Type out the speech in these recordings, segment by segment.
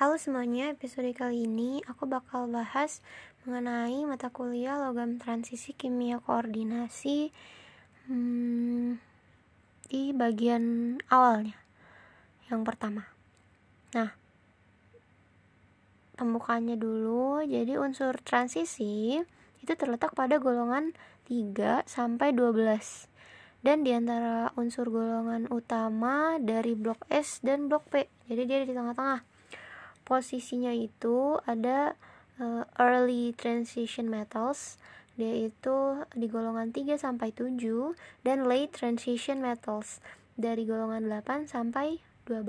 Halo semuanya, episode kali ini aku bakal bahas mengenai mata kuliah logam transisi kimia koordinasi hmm, di bagian awalnya, yang pertama. Nah, pembukaannya dulu, jadi unsur transisi itu terletak pada golongan 3 sampai 12 dan di antara unsur golongan utama dari blok S dan blok P. Jadi dia di tengah-tengah posisinya itu ada uh, early transition metals dia itu di golongan 3 sampai 7 dan late transition metals dari golongan 8 sampai 12.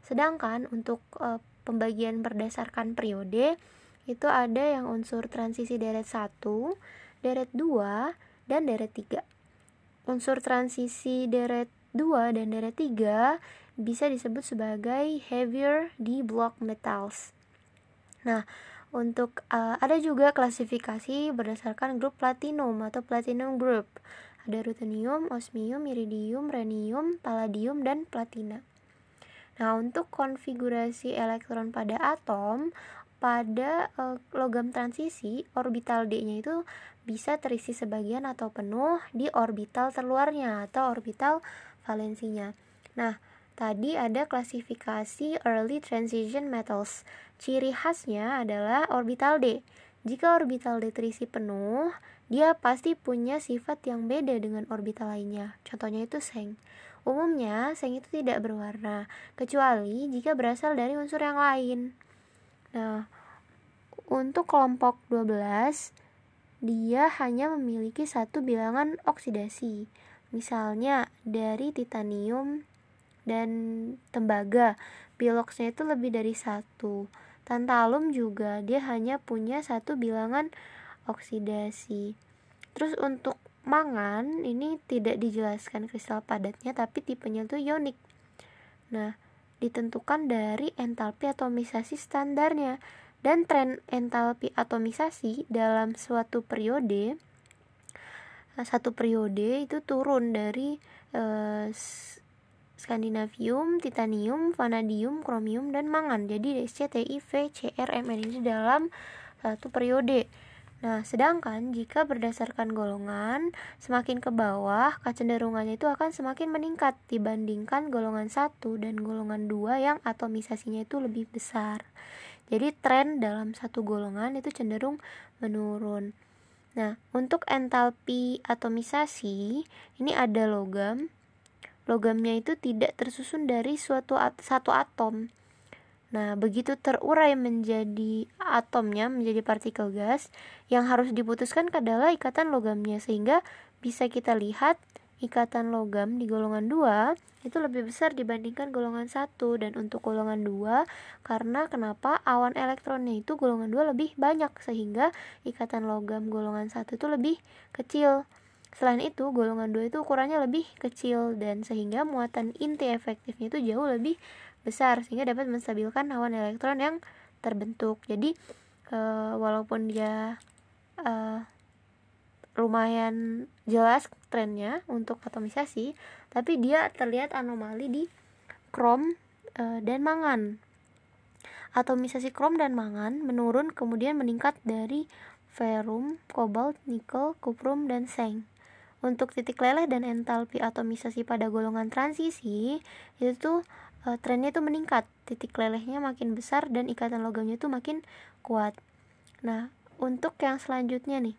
Sedangkan untuk uh, pembagian berdasarkan periode itu ada yang unsur transisi deret 1, deret 2 dan deret 3. Unsur transisi deret 2 dan deret 3 bisa disebut sebagai heavier di block metals. Nah, untuk uh, ada juga klasifikasi berdasarkan grup platinum atau platinum group. Ada ruthenium, osmium, iridium, rhenium, palladium, dan platina. Nah, untuk konfigurasi elektron pada atom, pada uh, logam transisi, orbital D-nya itu bisa terisi sebagian atau penuh di orbital terluarnya atau orbital valensinya. Nah, Tadi ada klasifikasi early transition metals. Ciri khasnya adalah orbital D. Jika orbital D terisi penuh, dia pasti punya sifat yang beda dengan orbital lainnya. Contohnya itu seng. Umumnya, seng itu tidak berwarna, kecuali jika berasal dari unsur yang lain. Nah, untuk kelompok 12, dia hanya memiliki satu bilangan oksidasi. Misalnya, dari titanium dan tembaga. Biloxnya itu lebih dari satu. Tantalum juga dia hanya punya satu bilangan oksidasi. Terus untuk mangan ini tidak dijelaskan kristal padatnya tapi tipenya itu ionik. Nah ditentukan dari entalpi atomisasi standarnya. Dan tren entalpi atomisasi dalam suatu periode satu periode itu turun dari eh, skandinavium, titanium, vanadium, kromium, dan mangan. Jadi SCTI, V, CR, Mn ini dalam satu periode. Nah, sedangkan jika berdasarkan golongan, semakin ke bawah, kecenderungannya itu akan semakin meningkat dibandingkan golongan 1 dan golongan 2 yang atomisasinya itu lebih besar. Jadi tren dalam satu golongan itu cenderung menurun. Nah, untuk entalpi atomisasi, ini ada logam, logamnya itu tidak tersusun dari suatu at satu atom. Nah, begitu terurai menjadi atomnya, menjadi partikel gas, yang harus diputuskan adalah ikatan logamnya sehingga bisa kita lihat ikatan logam di golongan 2 itu lebih besar dibandingkan golongan 1 dan untuk golongan 2 karena kenapa awan elektronnya itu golongan 2 lebih banyak sehingga ikatan logam golongan 1 itu lebih kecil. Selain itu, golongan 2 itu ukurannya lebih kecil dan sehingga muatan inti efektifnya itu jauh lebih besar sehingga dapat menstabilkan awan elektron yang terbentuk. Jadi e, walaupun dia e, lumayan jelas trennya untuk atomisasi, tapi dia terlihat anomali di krom e, dan mangan. Atomisasi krom dan mangan menurun kemudian meningkat dari ferum, kobalt, nikel, kuprum, dan seng. Untuk titik leleh dan entalpi atomisasi pada golongan transisi itu e, trennya itu meningkat. Titik lelehnya makin besar dan ikatan logamnya itu makin kuat. Nah, untuk yang selanjutnya nih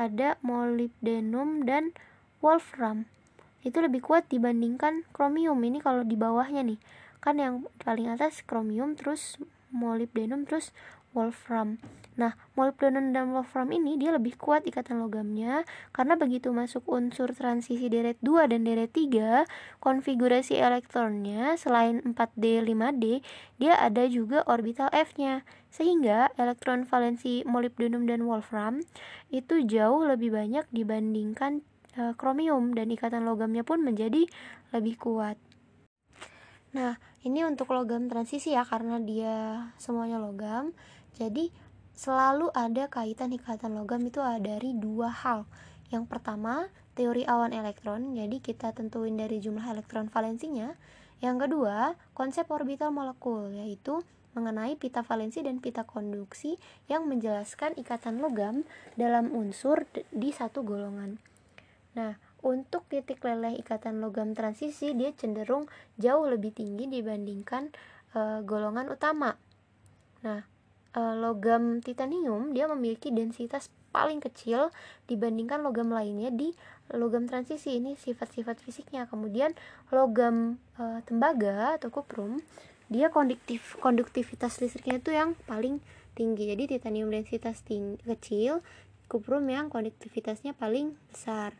ada molybdenum dan wolfram. Itu lebih kuat dibandingkan kromium. Ini kalau di bawahnya nih. Kan yang paling atas kromium terus molybdenum terus wolfram. Nah, molybdenum dan wolfram ini dia lebih kuat ikatan logamnya karena begitu masuk unsur transisi deret 2 dan deret 3, konfigurasi elektronnya selain 4D, 5D, dia ada juga orbital F-nya. Sehingga elektron valensi molybdenum dan wolfram itu jauh lebih banyak dibandingkan e, kromium dan ikatan logamnya pun menjadi lebih kuat. Nah, ini untuk logam transisi ya karena dia semuanya logam. Jadi selalu ada kaitan ikatan logam itu dari dua hal. Yang pertama, teori awan elektron. Jadi kita tentuin dari jumlah elektron valensinya. Yang kedua, konsep orbital molekul yaitu mengenai pita valensi dan pita konduksi yang menjelaskan ikatan logam dalam unsur di satu golongan. Nah, untuk titik leleh ikatan logam transisi dia cenderung jauh lebih tinggi dibandingkan e, golongan utama. Nah, e, logam titanium dia memiliki densitas paling kecil dibandingkan logam lainnya di logam transisi. Ini sifat-sifat fisiknya. Kemudian logam e, tembaga atau kuprum dia konduktif konduktivitas listriknya itu yang paling tinggi. Jadi titanium densitas tinggi, kecil kuprum yang konduktivitasnya paling besar.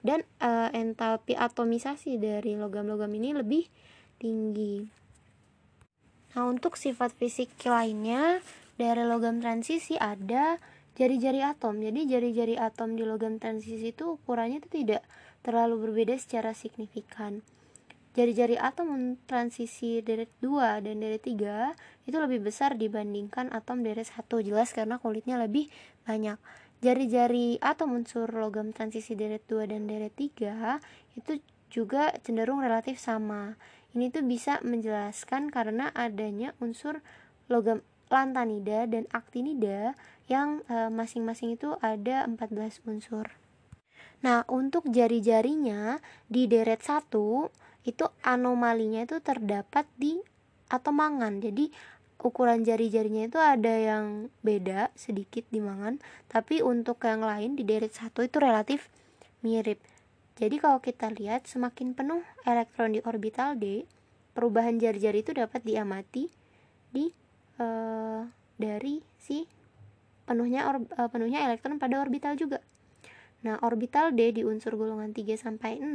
Dan e, entalpi atomisasi dari logam-logam ini lebih tinggi. Nah untuk sifat fisik lainnya dari logam transisi ada jari-jari atom. Jadi jari-jari atom di logam transisi itu ukurannya itu tidak terlalu berbeda secara signifikan. Jari-jari atom transisi deret 2 dan deret 3 itu lebih besar dibandingkan atom deret 1 jelas karena kulitnya lebih banyak. Jari-jari atom unsur logam transisi deret 2 dan deret 3 itu juga cenderung relatif sama. Ini tuh bisa menjelaskan karena adanya unsur logam lantanida dan aktinida yang e, masing-masing itu ada 14 unsur. Nah, untuk jari-jarinya di deret 1 itu anomalinya itu terdapat di atau mangan. Jadi ukuran jari-jarinya itu ada yang beda sedikit di mangan, tapi untuk yang lain di deret 1 itu relatif mirip. Jadi kalau kita lihat semakin penuh elektron di orbital D, perubahan jari-jari itu dapat diamati di e, dari si penuhnya or, uh, penuhnya elektron pada orbital juga. Nah, orbital D di unsur golongan 3 sampai 6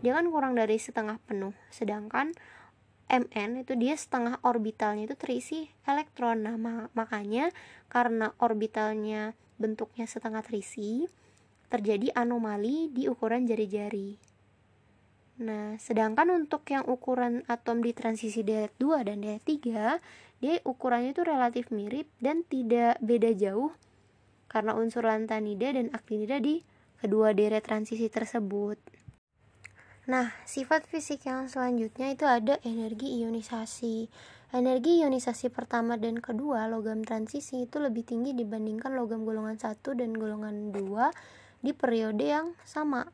dia kan kurang dari setengah penuh. Sedangkan Mn itu dia setengah orbitalnya itu terisi elektron. Nah, makanya karena orbitalnya bentuknya setengah terisi, terjadi anomali di ukuran jari-jari. Nah, sedangkan untuk yang ukuran atom di transisi deret 2 dan deret 3 dia ukurannya itu relatif mirip dan tidak beda jauh karena unsur lantanida dan aktinida di kedua deret transisi tersebut. Nah, sifat fisik yang selanjutnya itu ada energi ionisasi. Energi ionisasi pertama dan kedua logam transisi itu lebih tinggi dibandingkan logam golongan 1 dan golongan 2 di periode yang sama.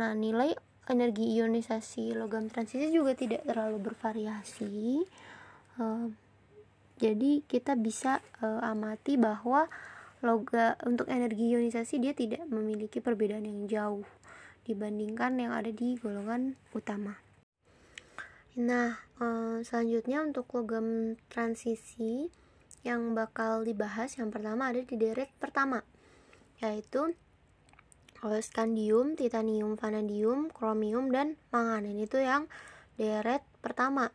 Nah, nilai energi ionisasi logam transisi juga tidak terlalu bervariasi. Uh, jadi kita bisa uh, amati bahwa loga untuk energi ionisasi dia tidak memiliki perbedaan yang jauh dibandingkan yang ada di golongan utama. Nah, uh, selanjutnya untuk logam transisi yang bakal dibahas yang pertama ada di deret pertama yaitu skandium, titanium, vanadium, kromium dan mangan. Ini tuh yang deret pertama.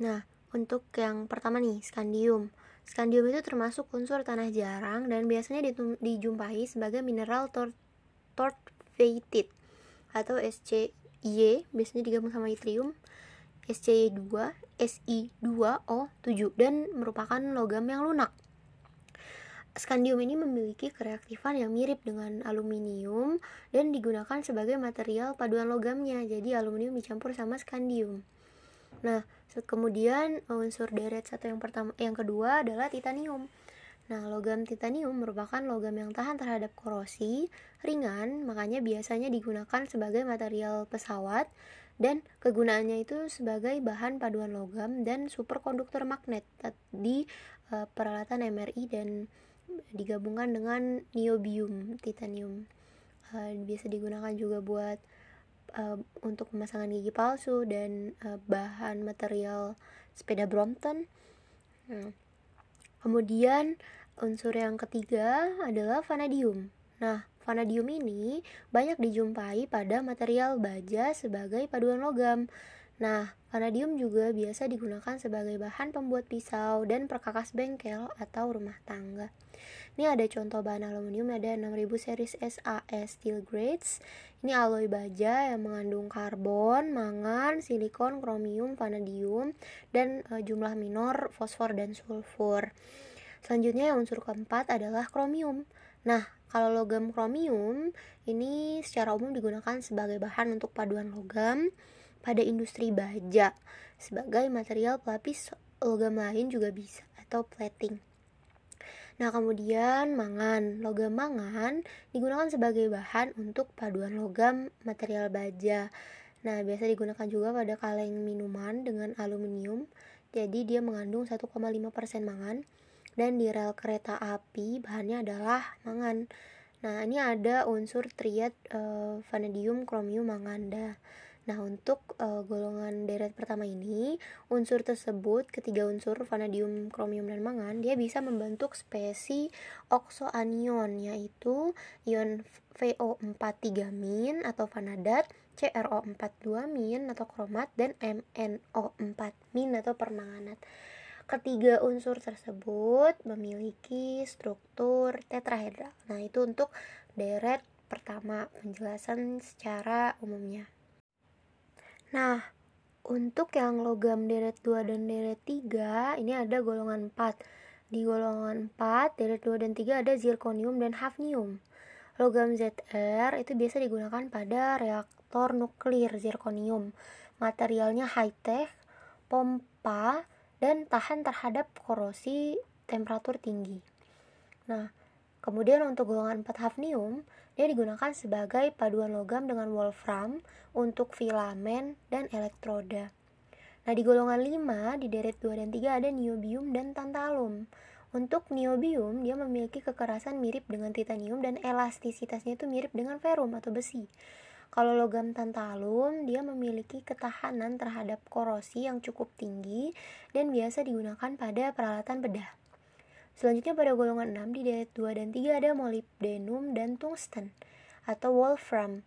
Nah, untuk yang pertama nih, skandium. Skandium itu termasuk unsur tanah jarang dan biasanya dijumpai sebagai mineral tortvated atau SCY, biasanya digabung sama yttrium, SCY2, Si2O7 dan merupakan logam yang lunak. Skandium ini memiliki kereaktifan yang mirip dengan aluminium dan digunakan sebagai material paduan logamnya. Jadi aluminium dicampur sama skandium. Nah, kemudian unsur deret satu yang pertama yang kedua adalah titanium. Nah, logam titanium merupakan logam yang tahan terhadap korosi, ringan, makanya biasanya digunakan sebagai material pesawat dan kegunaannya itu sebagai bahan paduan logam dan superkonduktor magnet di uh, peralatan MRI dan digabungkan dengan niobium titanium. Uh, biasa digunakan juga buat uh, untuk pemasangan gigi palsu dan uh, bahan material sepeda Brompton. Hmm. Kemudian unsur yang ketiga adalah vanadium. Nah, vanadium ini banyak dijumpai pada material baja sebagai paduan logam. Nah, vanadium juga biasa digunakan sebagai bahan pembuat pisau dan perkakas bengkel atau rumah tangga. Ini ada contoh bahan aluminium ada 6000 series SAS steel grades. Ini alloy baja yang mengandung karbon, mangan, silikon, kromium, vanadium dan e, jumlah minor fosfor dan sulfur. Selanjutnya yang unsur keempat adalah kromium. Nah, kalau logam kromium ini secara umum digunakan sebagai bahan untuk paduan logam pada industri baja sebagai material pelapis logam lain juga bisa atau plating. Nah, kemudian mangan. Logam mangan digunakan sebagai bahan untuk paduan logam material baja. Nah, biasa digunakan juga pada kaleng minuman dengan aluminium. Jadi dia mengandung 1,5% mangan dan di rel kereta api bahannya adalah mangan. Nah, ini ada unsur triad uh, vanadium, kromium, manganda. Nah, untuk uh, golongan deret pertama ini, unsur tersebut, ketiga unsur vanadium, kromium, dan mangan, dia bisa membentuk spesi oksoanion, yaitu ion VO43- atau vanadat, CRO42- atau kromat, dan MNO4- atau permanganat. Ketiga unsur tersebut memiliki struktur tetrahedral. Nah, itu untuk deret pertama, penjelasan secara umumnya. Nah, untuk yang logam deret 2 dan deret 3, ini ada golongan 4. Di golongan 4, deret 2 dan 3 ada zirconium dan hafnium. Logam ZR itu biasa digunakan pada reaktor nuklir zirconium. Materialnya high-tech, pompa, dan tahan terhadap korosi temperatur tinggi. Nah, kemudian untuk golongan 4 hafnium, dia digunakan sebagai paduan logam dengan wolfram untuk filamen dan elektroda. Nah, di golongan 5, di deret 2 dan 3 ada niobium dan tantalum. Untuk niobium, dia memiliki kekerasan mirip dengan titanium dan elastisitasnya itu mirip dengan ferum atau besi. Kalau logam tantalum, dia memiliki ketahanan terhadap korosi yang cukup tinggi dan biasa digunakan pada peralatan bedah. Selanjutnya pada golongan 6 di deret 2 dan 3 ada molybdenum dan tungsten atau wolfram.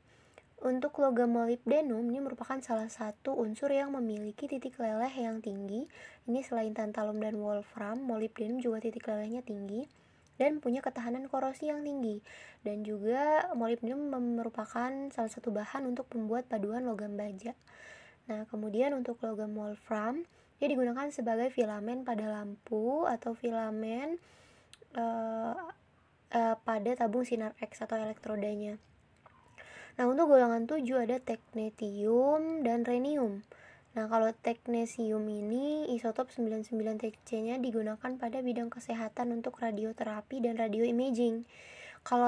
Untuk logam molybdenum ini merupakan salah satu unsur yang memiliki titik leleh yang tinggi. Ini selain tantalum dan wolfram, molybdenum juga titik lelehnya tinggi dan punya ketahanan korosi yang tinggi. Dan juga molybdenum merupakan salah satu bahan untuk membuat paduan logam baja. Nah, kemudian untuk logam wolfram dia digunakan sebagai filamen pada lampu atau filamen uh, uh, pada tabung sinar X atau elektrodanya. Nah, untuk golongan 7 ada teknetium dan rhenium. Nah, kalau teknesium ini isotop 99 TC-nya digunakan pada bidang kesehatan untuk radioterapi dan radioimaging. Kalau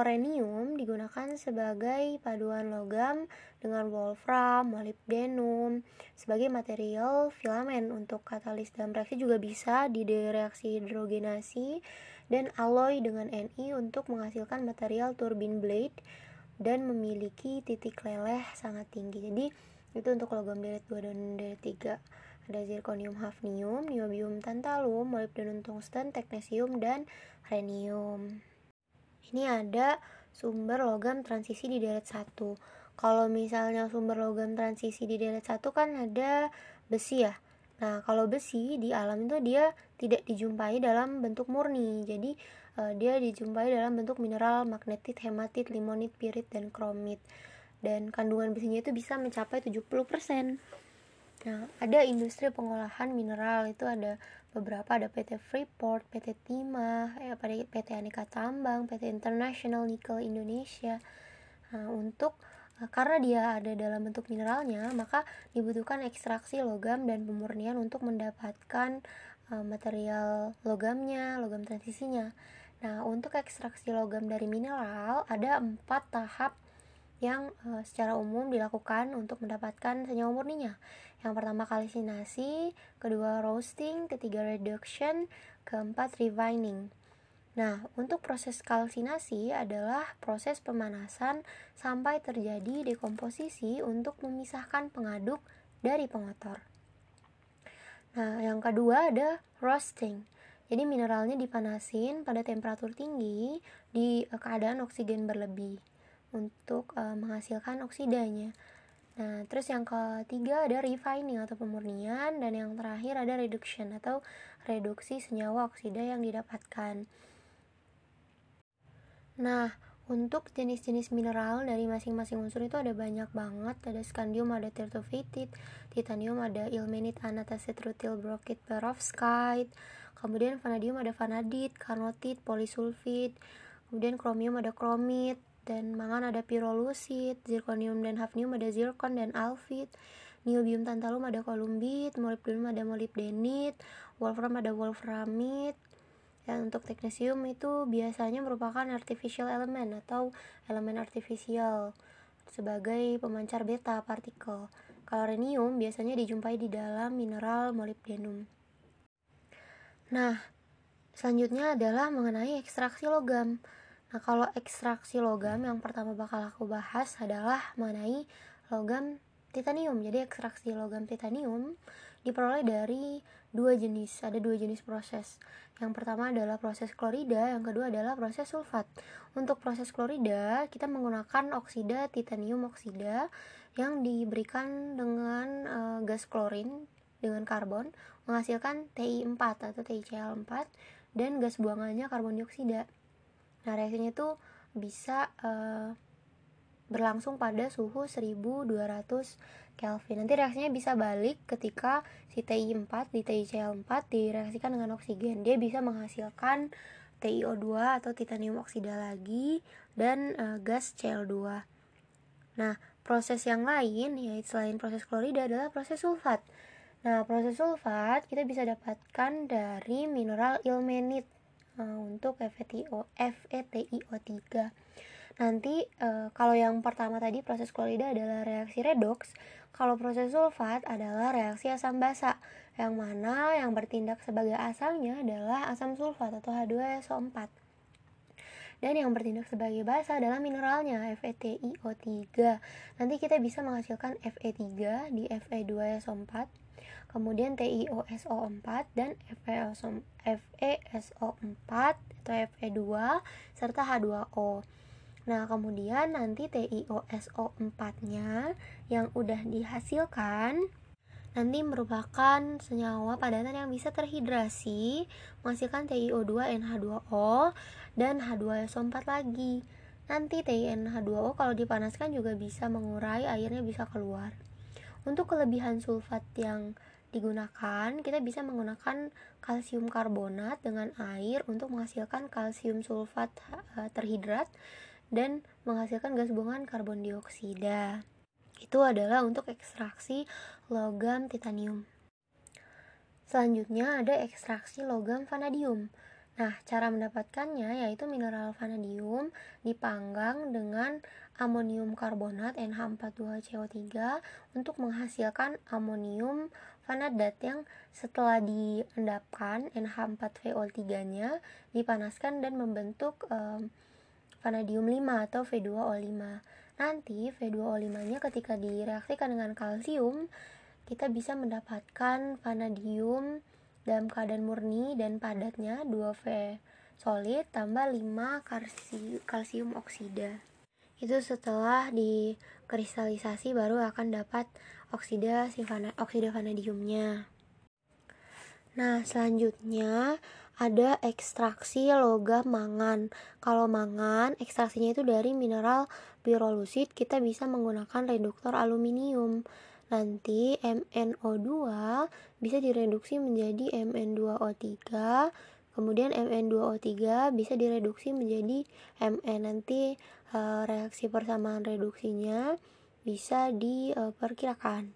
rhenium digunakan sebagai paduan logam dengan wolfram, molybdenum sebagai material filamen. Untuk katalis dalam reaksi juga bisa di reaksi hidrogenasi dan alloy dengan Ni untuk menghasilkan material turbine blade dan memiliki titik leleh sangat tinggi. Jadi itu untuk logam deret 2 dan deret 3 ada zirconium hafnium, niobium tantalum, molybdenum tungsten, teknesium, dan rhenium ini ada sumber logam transisi di deret 1 kalau misalnya sumber logam transisi di deret 1 kan ada besi ya. Nah kalau besi di alam itu dia tidak dijumpai dalam bentuk murni. Jadi uh, dia dijumpai dalam bentuk mineral magnetit, hematit, limonit, pirit, dan kromit. Dan kandungan besinya itu bisa mencapai 70% Nah, ada industri pengolahan mineral. Itu ada beberapa ada PT Freeport, PT Timah, ya, PT Aneka Tambang, PT International Nickel Indonesia. Nah, untuk eh, karena dia ada dalam bentuk mineralnya, maka dibutuhkan ekstraksi logam dan pemurnian untuk mendapatkan uh, material logamnya, logam transisinya. Nah, untuk ekstraksi logam dari mineral ada empat tahap yang uh, secara umum dilakukan untuk mendapatkan senyawa murninya. Yang pertama kalsinasi, kedua roasting, ketiga reduction, keempat refining. Nah, untuk proses kalsinasi adalah proses pemanasan sampai terjadi dekomposisi untuk memisahkan pengaduk dari pengotor. Nah, yang kedua ada roasting. Jadi mineralnya dipanasin pada temperatur tinggi di keadaan oksigen berlebih untuk uh, menghasilkan oksidanya. Nah, terus yang ketiga ada refining atau pemurnian dan yang terakhir ada reduction atau reduksi senyawa oksida yang didapatkan. Nah, untuk jenis-jenis mineral dari masing-masing unsur itu ada banyak banget. Ada scandium, ada tertophytite, titanium, ada ilmenite, anatasit, rutil, brokit, perovskite. Kemudian vanadium ada vanadit, carnotite, polisulfit. Kemudian kromium ada kromit, dan mangan ada pyrolusit, zirconium dan hafnium ada zircon dan alfit, niobium tantalum ada kolumbit molybdenum ada molybdenit wolfram ada wolframit dan untuk teknesium itu biasanya merupakan artificial element atau elemen artifisial sebagai pemancar beta partikel. Kalau rhenium biasanya dijumpai di dalam mineral molybdenum. Nah, selanjutnya adalah mengenai ekstraksi logam. Nah, kalau ekstraksi logam yang pertama bakal aku bahas adalah mengenai logam titanium. Jadi ekstraksi logam titanium diperoleh dari dua jenis. Ada dua jenis proses. Yang pertama adalah proses klorida, yang kedua adalah proses sulfat. Untuk proses klorida, kita menggunakan oksida titanium oksida yang diberikan dengan uh, gas klorin dengan karbon menghasilkan TI4 atau TiCl4 dan gas buangannya karbon dioksida. Nah, reaksinya itu bisa uh, berlangsung pada suhu 1200 Kelvin. Nanti reaksinya bisa balik ketika si TI4 di TiCl4 direaksikan dengan oksigen. Dia bisa menghasilkan TiO2 atau titanium oksida lagi dan uh, gas Cl2. Nah, proses yang lain yaitu selain proses klorida adalah proses sulfat. Nah, proses sulfat kita bisa dapatkan dari mineral ilmenit uh, untuk FeTiO FeTiO3. Nanti uh, kalau yang pertama tadi proses klorida adalah reaksi redoks, kalau proses sulfat adalah reaksi asam basa, yang mana yang bertindak sebagai asalnya adalah asam sulfat atau H2SO4. Dan yang bertindak sebagai basa adalah mineralnya FeTiO3. Nanti kita bisa menghasilkan Fe3 di Fe2SO4 kemudian TiOSO4 dan FeSO4 atau Fe2 serta H2O. Nah, kemudian nanti TiOSO4-nya yang udah dihasilkan nanti merupakan senyawa padatan yang bisa terhidrasi menghasilkan TiO2 NH2O dan H2SO4 lagi. Nanti TiNH2O kalau dipanaskan juga bisa mengurai, airnya bisa keluar. Untuk kelebihan sulfat yang digunakan, kita bisa menggunakan kalsium karbonat dengan air untuk menghasilkan kalsium sulfat eh, terhidrat dan menghasilkan gas buangan karbon dioksida. Itu adalah untuk ekstraksi logam titanium. Selanjutnya ada ekstraksi logam vanadium. Nah, cara mendapatkannya yaitu mineral vanadium dipanggang dengan amonium karbonat NH42CO3 untuk menghasilkan amonium vanadat yang setelah diendapkan NH4VO3-nya dipanaskan dan membentuk um, vanadium 5 atau V2O5. Nanti V2O5-nya ketika direaksikan dengan kalsium, kita bisa mendapatkan vanadium dalam keadaan murni dan padatnya 2V solid tambah 5 kalsium oksida. Itu setelah dikristalisasi baru akan dapat oksida si oksida vanadiumnya. Nah, selanjutnya ada ekstraksi logam mangan. Kalau mangan, ekstraksinya itu dari mineral pirolusit, kita bisa menggunakan reduktor aluminium. Nanti MnO2 bisa direduksi menjadi Mn2O3, kemudian Mn2O3 bisa direduksi menjadi Mn. Nanti eh, reaksi persamaan reduksinya bisa diperkirakan.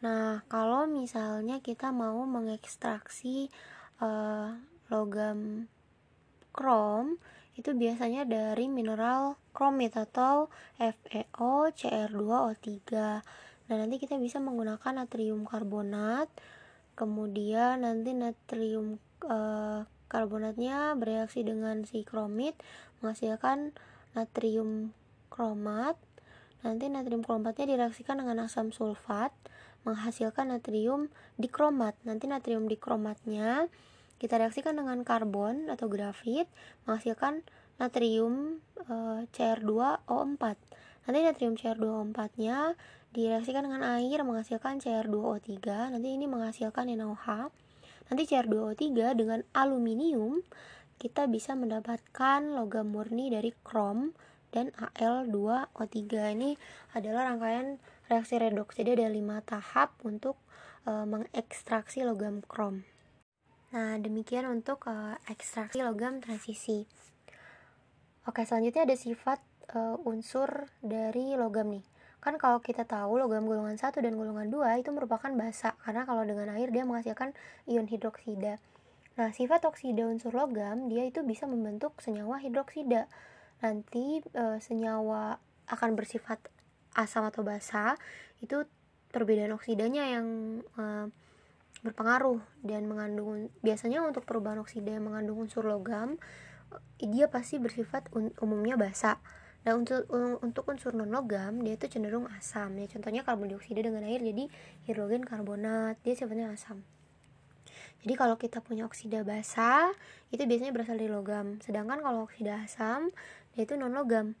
Nah, kalau misalnya kita mau mengekstraksi uh, logam krom, itu biasanya dari mineral kromit atau FeO Cr2O3. Nah, nanti kita bisa menggunakan natrium karbonat, kemudian nanti natrium uh, karbonatnya bereaksi dengan si kromit menghasilkan natrium kromat Nanti natrium kromatnya direaksikan dengan asam sulfat menghasilkan natrium dikromat. Nanti natrium dikromatnya kita reaksikan dengan karbon atau grafit menghasilkan natrium e, Cr2O4. Nanti natrium Cr2O4-nya direaksikan dengan air menghasilkan Cr2O3. Nanti ini menghasilkan NaOH. Nanti Cr2O3 dengan aluminium kita bisa mendapatkan logam murni dari krom dan Al2O3 ini adalah rangkaian reaksi redoks jadi ada lima tahap untuk e, mengekstraksi logam krom nah demikian untuk e, ekstraksi logam transisi oke selanjutnya ada sifat e, unsur dari logam nih. Kan kalau kita tahu logam golongan 1 dan golongan 2 itu merupakan basa karena kalau dengan air dia menghasilkan ion hidroksida. Nah sifat oksida unsur logam dia itu bisa membentuk senyawa hidroksida. Nanti e, senyawa akan bersifat asam atau basa itu perbedaan oksidanya yang e, berpengaruh dan mengandung biasanya untuk perubahan oksida yang mengandung unsur logam dia pasti bersifat umumnya basa Nah untuk untuk unsur non logam dia itu cenderung asam ya contohnya karbon dioksida dengan air jadi hidrogen karbonat dia sifatnya asam. Jadi kalau kita punya oksida basa itu biasanya berasal dari logam, sedangkan kalau oksida asam dia itu non logam.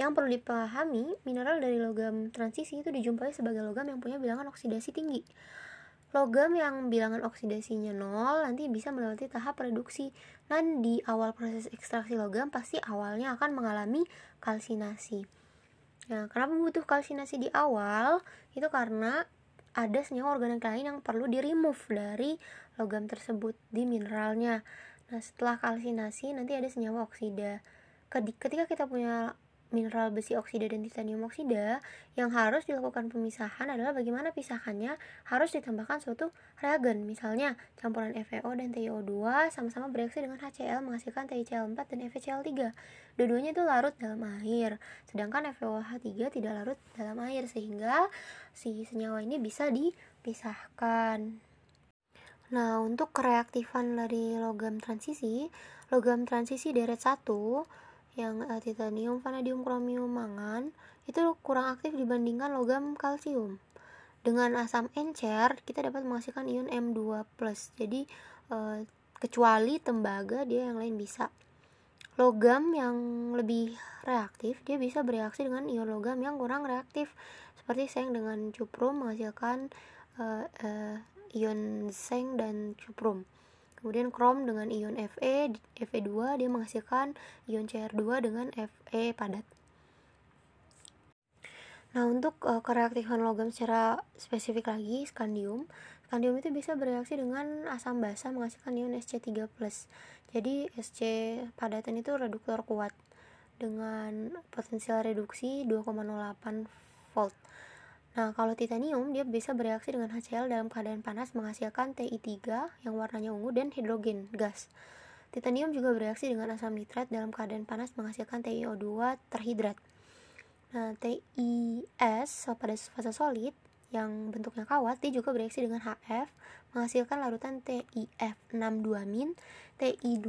Yang perlu dipahami, mineral dari logam transisi itu dijumpai sebagai logam yang punya bilangan oksidasi tinggi. Logam yang bilangan oksidasinya nol nanti bisa melewati tahap reduksi. Dan di awal proses ekstraksi logam pasti awalnya akan mengalami kalsinasi. Nah, kenapa butuh kalsinasi di awal? Itu karena ada senyawa organik lain yang perlu di remove dari logam tersebut di mineralnya. Nah, setelah kalsinasi nanti ada senyawa oksida. Ketika kita punya mineral besi oksida dan titanium oksida yang harus dilakukan pemisahan adalah bagaimana pisahkannya harus ditambahkan suatu reagen. Misalnya campuran FeO dan TiO2 sama-sama bereaksi dengan HCl menghasilkan TiCl4 dan FeCl3 dua-duanya itu larut dalam air sedangkan FeOH3 tidak larut dalam air sehingga si senyawa ini bisa dipisahkan. Nah, untuk kereaktifan dari logam transisi, logam transisi deret 1 yang uh, titanium, vanadium, kromium, mangan itu kurang aktif dibandingkan logam kalsium. Dengan asam encer kita dapat menghasilkan ion M2+. Jadi uh, kecuali tembaga dia yang lain bisa. Logam yang lebih reaktif dia bisa bereaksi dengan ion logam yang kurang reaktif seperti seng dengan cuprum menghasilkan uh, uh, ion seng dan cuprum. Kemudian krom dengan ion Fe, Fe2 dia menghasilkan ion Cr2 dengan Fe padat. Nah, untuk uh, kereaktifan logam secara spesifik lagi, skandium. Skandium itu bisa bereaksi dengan asam basa menghasilkan ion Sc3+. Jadi Sc padatan itu reduktor kuat dengan potensial reduksi 2,08 volt. Nah, kalau titanium dia bisa bereaksi dengan HCl dalam keadaan panas menghasilkan Ti3 yang warnanya ungu dan hidrogen gas. Titanium juga bereaksi dengan asam nitrat dalam keadaan panas menghasilkan TiO2 terhidrat. Nah, TiS pada fase solid yang bentuknya kawat dia juga bereaksi dengan HF menghasilkan larutan TiF62-, Ti2+,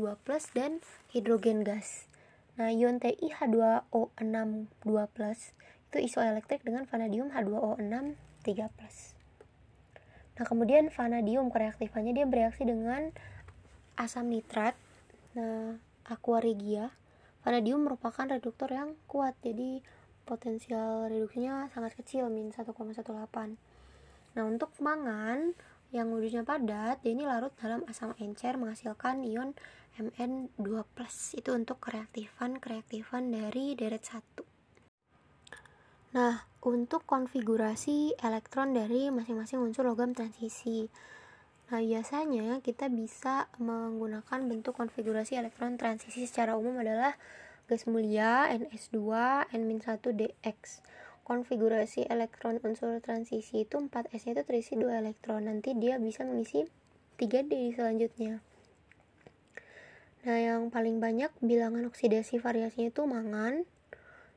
dan hidrogen gas. Nah, ion TiH2O62+ itu isoelektrik dengan vanadium H2O6 3+. Nah, kemudian vanadium kereaktifannya dia bereaksi dengan asam nitrat. Nah, aqua regia. Vanadium merupakan reduktor yang kuat, jadi potensial reduksinya sangat kecil, min 1,18. Nah, untuk mangan yang wujudnya padat, dia ini larut dalam asam encer menghasilkan ion Mn2+. Itu untuk kereaktifan kereaktifan dari deret 1. Nah, untuk konfigurasi elektron dari masing-masing unsur logam transisi. Nah, biasanya kita bisa menggunakan bentuk konfigurasi elektron transisi secara umum adalah gas mulia NS2 N-1DX. Konfigurasi elektron unsur transisi itu 4S itu terisi 2 elektron. Nanti dia bisa mengisi 3D selanjutnya. Nah, yang paling banyak bilangan oksidasi variasinya itu mangan,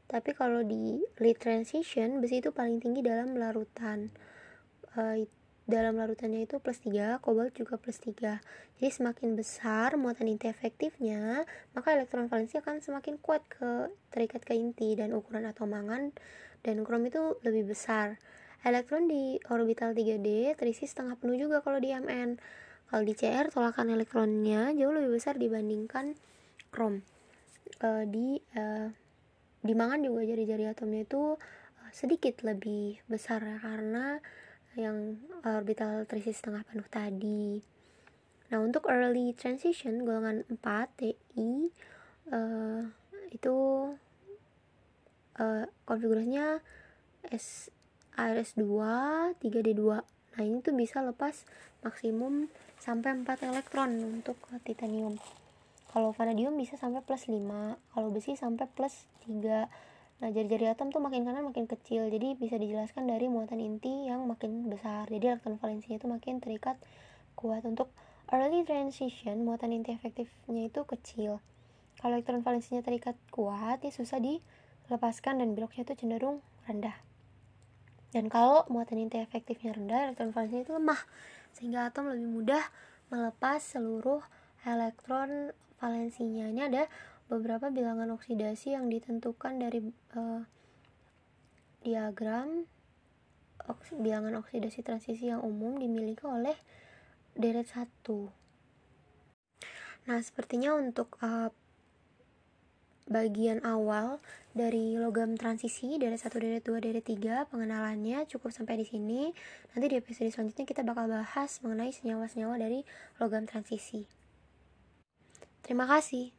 tapi kalau di lead transition besi itu paling tinggi dalam larutan uh, dalam larutannya itu plus 3, kobalt juga plus 3 jadi semakin besar muatan inti efektifnya maka elektron valensi akan semakin kuat ke terikat ke inti dan ukuran atom mangan dan krom itu lebih besar. Elektron di orbital 3D terisi setengah penuh juga kalau di Mn. Kalau di Cr tolakan elektronnya jauh lebih besar dibandingkan krom uh, di uh, di mangan juga jari-jari atomnya itu uh, sedikit lebih besar karena yang orbital terisi setengah penuh tadi. Nah, untuk early transition golongan 4 TI uh, itu uh, konfigurasinya S ARS2 3D2. Nah, ini tuh bisa lepas maksimum sampai 4 elektron untuk titanium kalau vanadium bisa sampai plus 5 kalau besi sampai plus 3 Nah, jari-jari atom tuh makin kanan makin kecil, jadi bisa dijelaskan dari muatan inti yang makin besar. Jadi elektron valensinya itu makin terikat kuat. Untuk early transition, muatan inti efektifnya itu kecil. Kalau elektron valensinya terikat kuat, ya susah dilepaskan dan bloknya itu cenderung rendah. Dan kalau muatan inti efektifnya rendah, elektron valensinya itu lemah, sehingga atom lebih mudah melepas seluruh elektron valensinya. Ini ada beberapa bilangan oksidasi yang ditentukan dari uh, diagram oks bilangan oksidasi transisi yang umum dimiliki oleh deret 1 nah sepertinya untuk uh, bagian awal dari logam transisi deret 1, deret 2, deret 3 pengenalannya cukup sampai di sini. Nanti di episode selanjutnya kita bakal bahas mengenai senyawa-senyawa dari logam transisi terima kasih